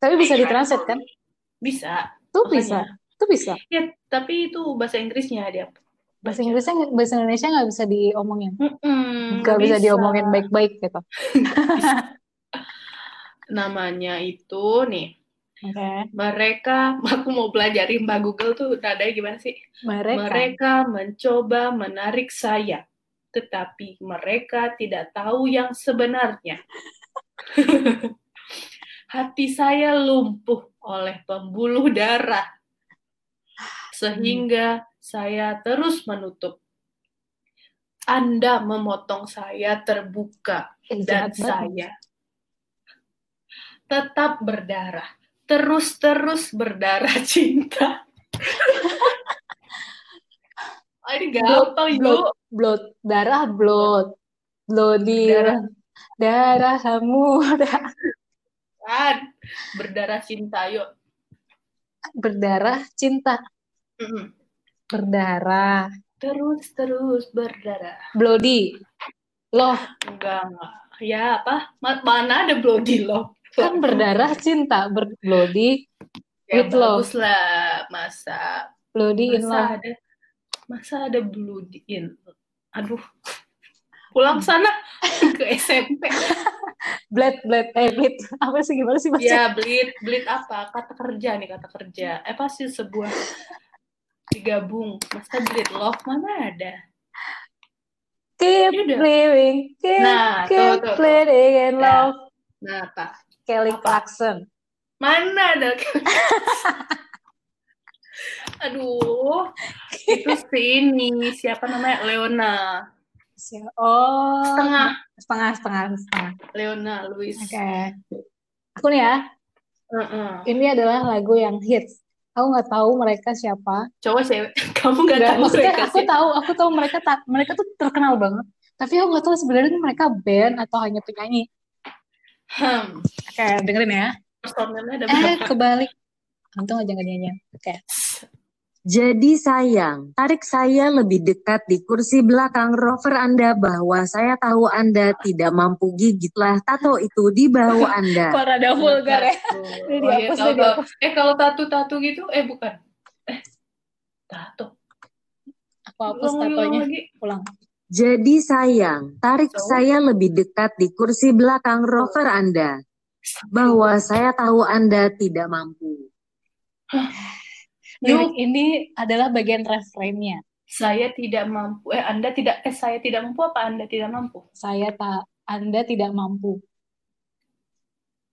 Tapi bisa ditranslate kan? Bisa. Tuh Makanya. bisa. Tuh bisa. Ya, tapi itu bahasa Inggrisnya dia. Bahasa Inggrisnya bahasa Indonesia nggak bisa diomongin. Nggak bisa diomongin baik-baik gitu. Namanya itu nih. Oke. Mereka, aku mau pelajari Mbak Google tuh nadanya gimana sih? Mereka. Mereka mencoba menarik saya, tetapi mereka tidak tahu yang sebenarnya. Hati saya lumpuh oleh pembuluh darah, sehingga saya terus menutup. Anda memotong saya terbuka, Eh, dan banget. Tetap berdarah, terus-terus berdarah cinta. Ah, ini gampang, blood, yuk. blood, darah blood, bloody, Darah. darah muda, Kan, berdarah cinta, yuk. berdarah cinta, Mm-mm. berdarah, Terus-terus berdarah. bloody, loh Enggak, enggak. Ya, apa? Ma- Mana ada bloody love? Kan berdarah cinta, ber bloody, Ya, with love. lah. Masa, bloody in masa love. ada, masa ada bloody in. Aduh. Pulang sana ke SMP. Blade, blade, eh apa sih gimana sih bahasa? Ya, bleed, bleed apa? Kata kerja nih, kata kerja. Eh, pasti sebuah digabung. Masa bleed love mana ada? Keep living, keep, Nah, keep tuh, tuh. bleeding in Nah. love. Nah, apa? Kelly Apa? Clarkson. Mana ada? Aduh, itu sini siapa namanya Leona, Oh, setengah setengah, setengah, setengah. Leona Louis. Oke. Aku nih ya, Heeh. ini adalah lagu yang hits. Aku nggak tahu mereka siapa. Cowok cewek, kamu nggak tahu maksudnya mereka aku siapa? tahu, aku tahu mereka ta- mereka tuh terkenal banget. Tapi aku nggak tahu sebenarnya mereka band atau hanya penyanyi. Hmm, Oke, dengerin ya. personelnya ada Eh, kebalik. Untung aja nggak nyanyi. Oke. Jadi sayang, tarik saya lebih dekat di kursi belakang rover Anda bahwa saya tahu Anda tidak mampu gigitlah tato itu di bahu Anda. Kok rada vulgar ya? Ini Oh iya, dihapus, dihapus. Eh kalau tatu-tatu gitu, eh bukan. Eh, tato. Aku hapus tatonya. lagi. Jadi sayang, tarik So? saya lebih dekat di kursi belakang rover Anda bahwa saya tahu Anda tidak mampu. Lirik ini adalah bagian refrainnya. Saya tidak mampu. Eh, Anda tidak. Eh, saya tidak mampu apa Anda tidak mampu? Saya tak, Anda tidak mampu.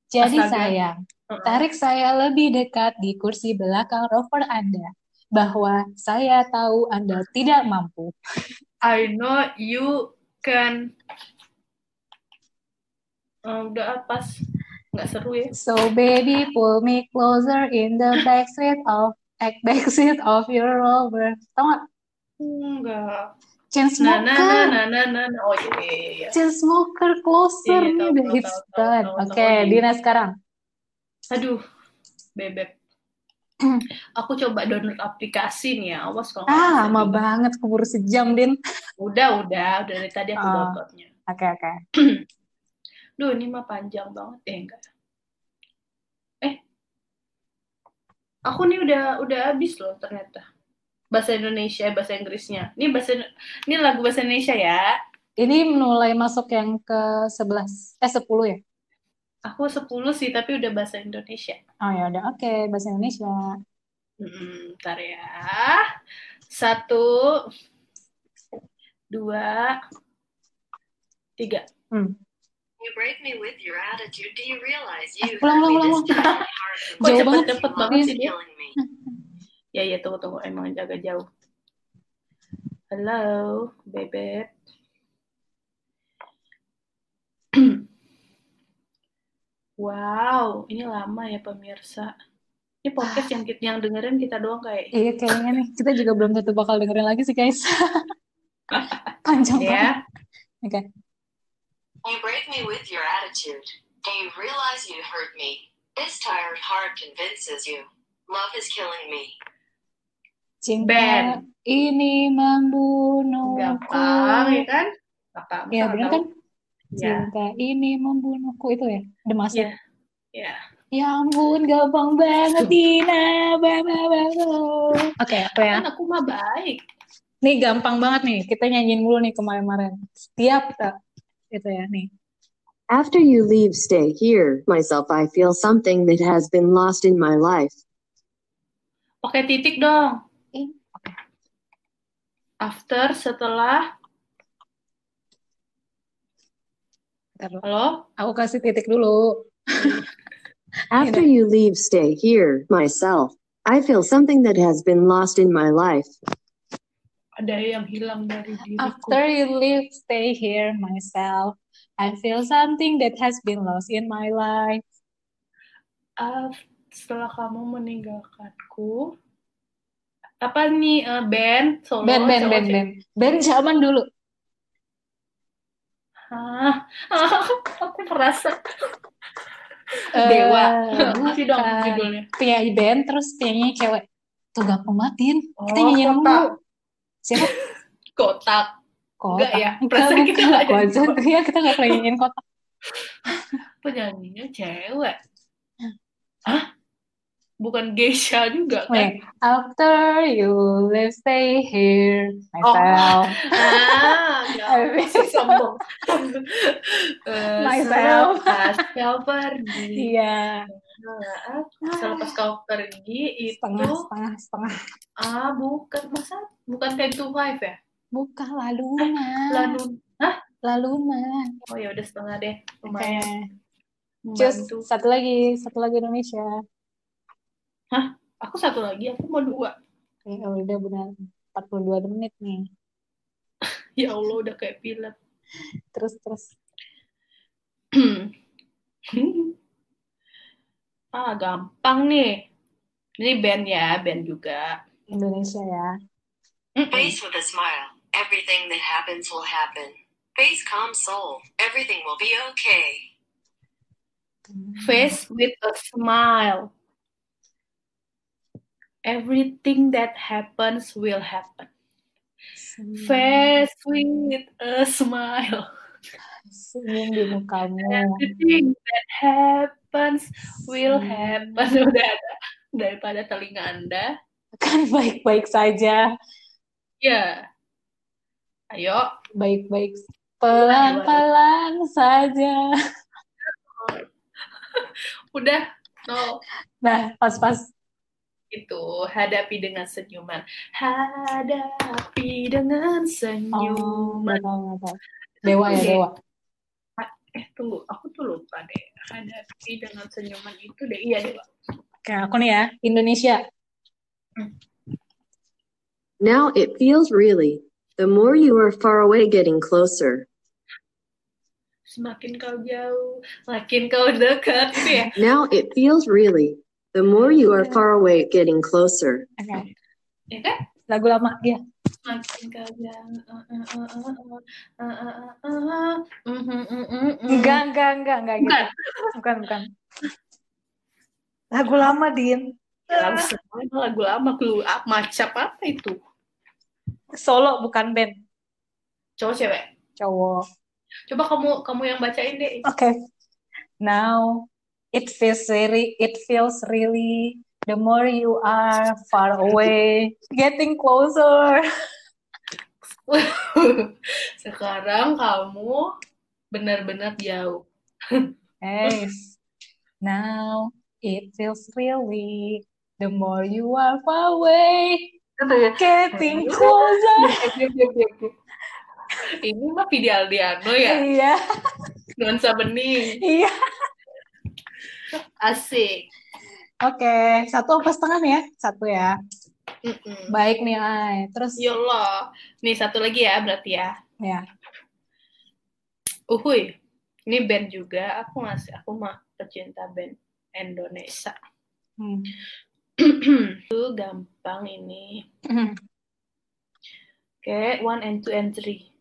Jadi Astaga. sayang, tarik saya lebih dekat di kursi belakang rover Anda bahwa saya tahu Anda tidak mampu. I know you can. Eh, udah ah, pas. Nggak seru ya. So baby, pull me closer in the backseat of backseat of your rover. Tahu nggak? Enggak. Chainsmoker. Nah, nah, nah, nah, nah. Oh iya, iya, iya. Chainsmoker closer Iya, nih tahu, hits tahu, Oke. Dina sekarang. Aduh, bebek. Aku coba download aplikasi nih ya. Awas kalau Ah, lama banget keburu sejam, Din. Udah, udah, udah dari tadi aku Ah. downloadnya. Oke, oke. Duh, ini mah panjang banget. Eh, enggak. Eh, aku nih udah udah habis loh ternyata. Bahasa Indonesia, bahasa Inggrisnya. Ini bahasa ini lagu bahasa Indonesia ya. Ini mulai masuk yang ke 11, eh 10 ya? Aku 10 sih, tapi udah bahasa Indonesia. Oh ya udah, oke, bahasa Indonesia. Hmm, ntar ya. Satu, dua, tiga. Hmm. You break me with your attitude. Do you realize Eh, you ulang, hurt me ulang, Jauh banget. cepet banget sih dia? Ya, ya, tunggu, tunggu. Emang jaga jauh. Halo, bebek. Wow, ini lama ya pemirsa. Ini podcast yang kita yang dengerin kita doang kayak Iya kayaknya nih, kita juga belum tentu bakal dengerin lagi sih guys. Panjang banget. ya. Oke. You break me with your attitude. Do you realize you hurt me? This tired heart convinces you. Love is killing me. Cinta Ben. ini membunuhku. Gampang ya kan? Gampang. Ya Masa bener nggak kan? Ya, Cinta ini membunuhku itu ya. The Master. ya, ya. Ya ampun, gampang banget Dina. Ba, ba, ba, ba. Oke, apa ya? Kan aku mah baik. Nih gampang banget nih. Kita nyanyiin dulu nih kemarin-kemarin. Setiap kita itu ya nih. After you leave, stay here. Myself, I feel something that has been lost in my life. Pakai titik dong. Ih, Oke. After, setelah, Dulu. halo? Aku kasih titik dulu. After you leave, stay here. Myself, I feel something that has been lost in my life. Ada yang hilang dari diriku. After you leave, stay here myself. I feel something that has been lost in my life. Ah, setelah kamu meninggalkanku, apa nih eh, band solo Ben, ben, cowok ben, cewek? ben. Ben zaman dulu. Hah? aku merasa Eh, dewa. Kasih dong bukan. judulnya. Penyanyi band, terus penyanyi cewek. Tuh gampang Din. Kita Oh, nyanyiin kotak. dulu. Siapa? Kotak. Kotak. Enggak ya? Perasaan kita nggak nyanyi kotak. Iya, kita nggak pernah nyanyiin kotak. Penyanyinya cewek. Hah? Bukan geisha juga kan? Wait, after you leave, stay here Oh. myself. Ah, Aduh. ya, masih sombong. Eh, Myself. Selepas kau pergi. Iya, aku selepas kau pergi itu setengah, setengah, setengah. ah bukan masa bukan ten to five ya? Bukan lalu mah. Lalu Lalu mah. oh ya udah setengah deh lumayan Cus, membantu. satu lagi, satu lagi Indonesia. Aku satu lagi aku mau dua. Ya udah benar 42 menit nih. Ya Allah udah kayak pilot. Terus terus. ah gampang nih. Ini band ya, band juga. Indonesia ya. Face with a smile. Everything that happens will happen. Face calm soul. Everything will be okay. Face with a smile. Everything that happens will happen. Face with a smile. Senyum di mukamu. Everything that happens will happen. Udah ada daripada telinga Anda. Kan baik-baik saja. Ya. Ayo. Baik-baik. Pelan-pelan saja. Udah. No. Nah, pas-pas. Itu hadapi dengan senyuman. Hadapi dengan Oh, senyuman. tahu. Dewa ya, dewa. Eh, tunggu. Aku tuh lupa deh. Hadapi dengan senyuman itu deh. Iya, Dewa. Oke, aku nih ya. Indonesia. Now it feels really. The more you are far away, getting closer. Semakin kau jauh, makin kau dekat. Ya. Now it feels really. The more you are iya. far away, getting closer. Okay. Iya. Lagu lama, ya. Enggak, enggak, enggak, enggak gitu. Bukan, bukan. Lagu lama, Din. Lagu lama, lagu lama. Macam apa itu? Solo, bukan band. Cowok cewek? Cowok. Coba kamu kamu yang bacain deh. Oke. Okay. Now it feels really it feels really the more you are far away, getting closer. Sekarang kamu benar-benar jauh. Hey. Now it feels really the more you are far away, Gitu ya. getting closer. Ini mah Vidi Aldiano ya, Iya, nuansa bening. iya. Asik. Oke, satu apa setengah nih ya? Satu ya. Mm-mm. Baik nih, Ay. Terus Yolah. Nih satu lagi ya berarti ya. ya. Uhuy. Ini band juga. Aku ngasih aku mah pecinta band Indonesia. Hmm. Itu gampang ini. Oke, one and two and three.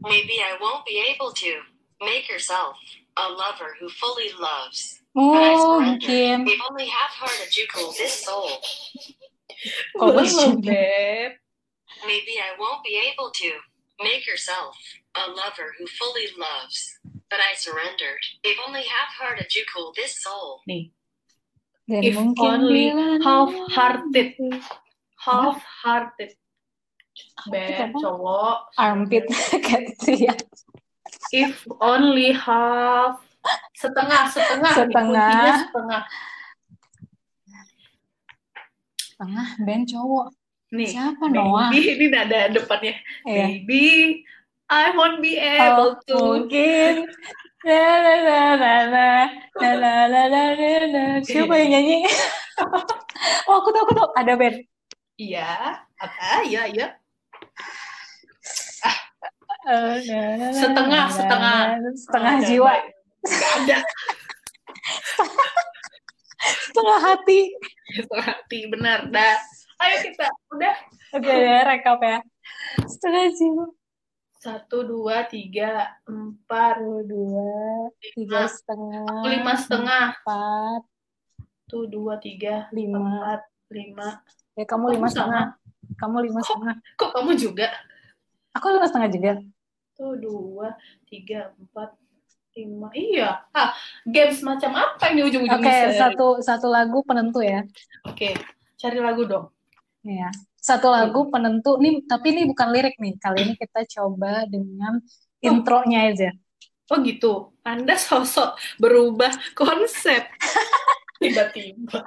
Maybe I won't be able to. Make yourself a lover who fully loves. Oh, mungkin. If only half-hearted you cool this soul. Oh, Belum, bisa nih? Maybe I won't be able to. Make yourself a lover who fully loves. But I surrendered. If only half-hearted you cool this soul. Nih, Dan If mungkin only half-hearted. half-hearted. Half-hearted Band apa? cowok. armpit kayak gitu ya. If only half setengah setengah Setengah. Kuncinya setengah Tengah band cowok. nih Siapa Noah? baby ini nada depannya Iya. baby I won't be Oh, able to mungkin. La la la la la la la la la la. Siapa yang nyanyi? oh, aku tahu, aku tahu. Ada band. iya apa iya iya Setengah, setengah. Setengah jiwa, nggak ada setengah hati. setengah hati benar dah ayo kita udah Oke, ya, rekap ya. Setengah jiwa. satu dua tiga empat dua, tiga setengah. lima setengah Empat, satu dua tiga lima. empat lima Ya, kamu lima setengah. Kamu lima setengah. kok kamu juga Aku lima setengah juga. satu dua tiga empat lima iya ah games macam apa ini Oke, ujung-ujungnya Sir? satu satu lagu penentu ya. oke cari lagu dong Iya. Satu lagu penentu nih, tapi ini bukan lirik nih. Kali ini kita coba dengan intronya aja. oh gitu anda sosok berubah konsep tiba-tiba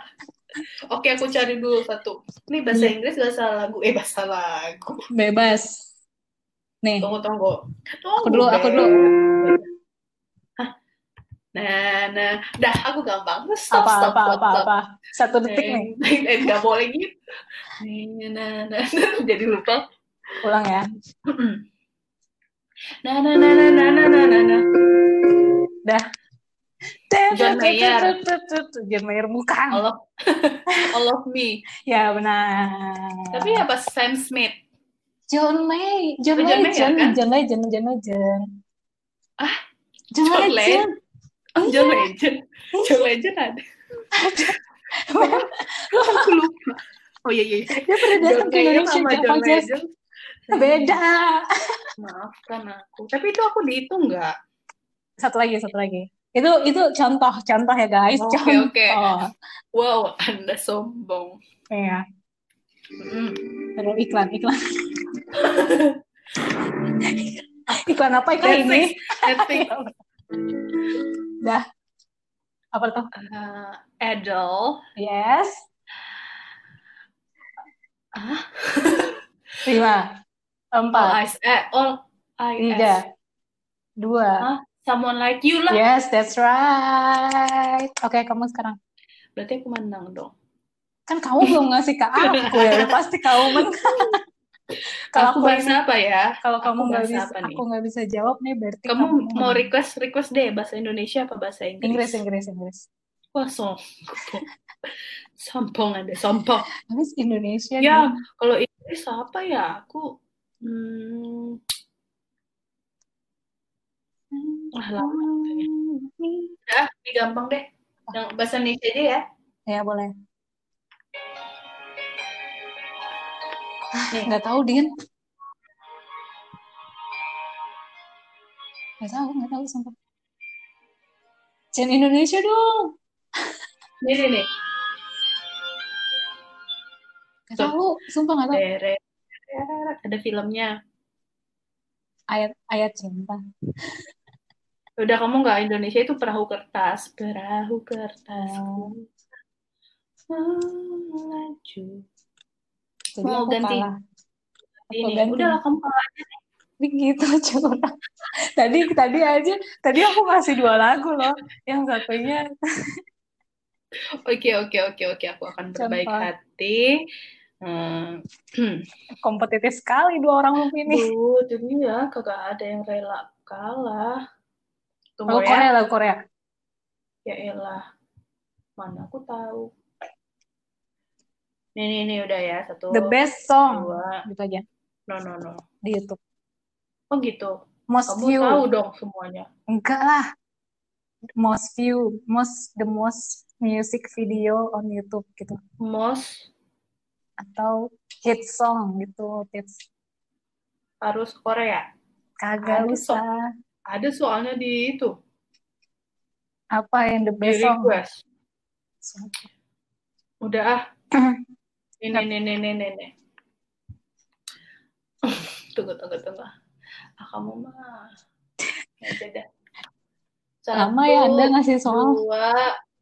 oke aku cari dulu satu ini bahasa Iya. Inggris bahasa lagu eh bahasa lagu Bebas. Nih, tunggu tunggu tunggu Aku dulu, aku Beb. dulu. Hah? nah nah dah aku gampang stop apa stop apa stop, apa stop. apa. Satu detik nih. Eh, eh, nggak boleh gitu. Nah, nah, nah, jadi lupa. Ulang ya. Nah, nah, nah, nah, nah, nah, nah, nah, nah. Dah. John Mayer. John Mayer bukan. All of, all of me. Ya benar. Tapi apa Sam Smith? John May, John Oh, John Mayer, Legend, kan? John Legend, John Legend. Ah, John John Legend. Oh, John Legend. John Legend ada. Aku lupa. Oh iya iya. Dia pernah John datang ke Indonesia sama John. Legend. Beda. Maafkan aku. Tapi itu aku dihitung nggak? Satu lagi, satu lagi. Itu itu contoh, contoh ya guys, Oke, contoh. oke. Wow, Anda sombong. Iya. Terus iklan, iklan. iklan apa iklan ini? Netflix. Dah. Apa tuh? Uh, Adele. Yes. Ah? Lima. All Empat. eyes. Eh, all eyes. Tiga. Dua. Hah? Someone like you lah. Yes, that's right. Oke, kamu sekarang. Berarti aku menang dong. Kan kamu belum ngasih ke aku ya, pasti kamu menang. Kalau aku bahasa apa ya? kalau kamu nggak bisa, apa nih? aku nggak bisa jawab nih, berarti Kamu mau menang. request request deh bahasa Indonesia apa bahasa Inggris? Inggris, Inggris, Inggris. Wah, sombong. sombong ada sombong. Habis Indonesia Ya, nih. kalau Inggris apa ya? Aku hmm, Wah, lama udah, ini gampang deh. Yang bahasa Indonesia aja ya. Ya boleh. Nggak tahu Din. Nggak tahu, nggak tahu sumpah. Jen Indonesia dong. Nih, nih, nih. Nggak tahu, sumpah nggak tahu. Ada filmnya. Ayat ayat cinta. Udah kamu nggak Indonesia itu perahu kertas, perahu kertas. Oh. Melaju. Jadi Mau ganti. kalah. Aku Ini, ganti. udahlah kamu kalah aja. Begitu curang. Tadi tadi aja, tadi aku ngasih dua lagu loh. Yang satunya Oke, oke, oke, oke. Aku akan berbaik Contoh. hati. Hmm. kompetitif sekali dua orang ini. Duh, jadi ya kagak ada yang rela kalah. Tunggu Lagu ya. Korea, lagu Korea. Ya elah. Mana aku tahu. Nih, nih, nih udah ya. Satu, The best song. dua. Gitu aja No, no, no. di YouTube. Oh gitu. Most Kamu view. tahu dong semuanya. Enggak lah. Most view, most the most music video on YouTube gitu. Most Atau hit song gitu, hits. harus Korea. Kagak Ada, so- usah. Ada soalnya di itu, Apa yang the di best song? request. Udah ah. Ini, ini, ini, ini, ini, ini. Tunggu, tunggu, tunggu. Ah, kamu mah. Ya, dah. Lama ya Anda ngasih soal. dua,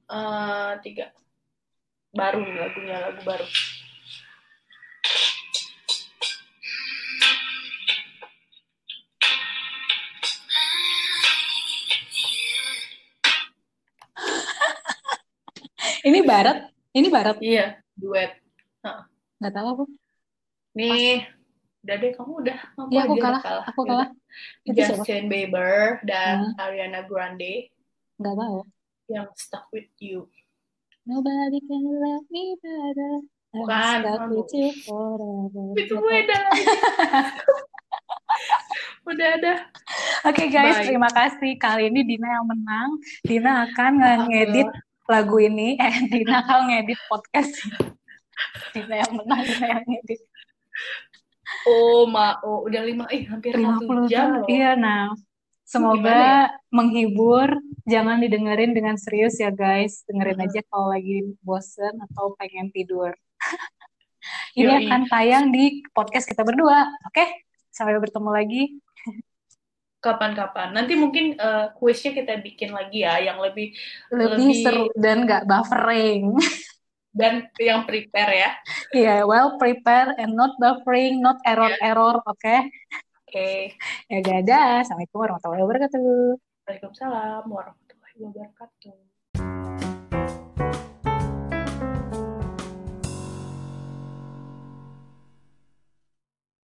eh, tiga. Baru lagunya, lagu baru. Ini barat, ini barat. Iya, duet. Nggak tahu aku. Nih, udah deh, kamu udah. Ngaku Iya, aku aja kalah. udah Aku kalah. Itu siapa? Justin Bieber dan Ariana Grande Nggak tahu. yang Stuck With You. Nobody can love me better. Bukan, stuck with you forever. Itu beda. udah ada. Oke guys, Bye. terima kasih. Kali ini Dina yang menang. Dina akan ngedit lagu ini. Eh, Dina akan ngedit podcast. Dina yang menang, Dina yang ngedit. Oh, ma, oh, udah lima, eh hampir satu 50 jam loh. Iya, nah. Semoga Gimana menghibur. Jangan didengerin dengan serius ya guys. Dengerin Mhm. aja kalau lagi bosen atau pengen tidur. Ini Yoi. akan tayang di podcast kita berdua. Oke? Sampai bertemu lagi. Kapan-kapan. Nanti mungkin eh, kuisnya kita bikin lagi ya, yang lebih Lebih, Lebih- seru dan nggak buffering. dan yang prepare ya. Iya, well prepared and not buffering, not error-error, oke? Oke. Ya dadah, Assalamualaikum warahmatullahi wabarakatuh. Waalaikumsalam warahmatullahi wabarakatuh.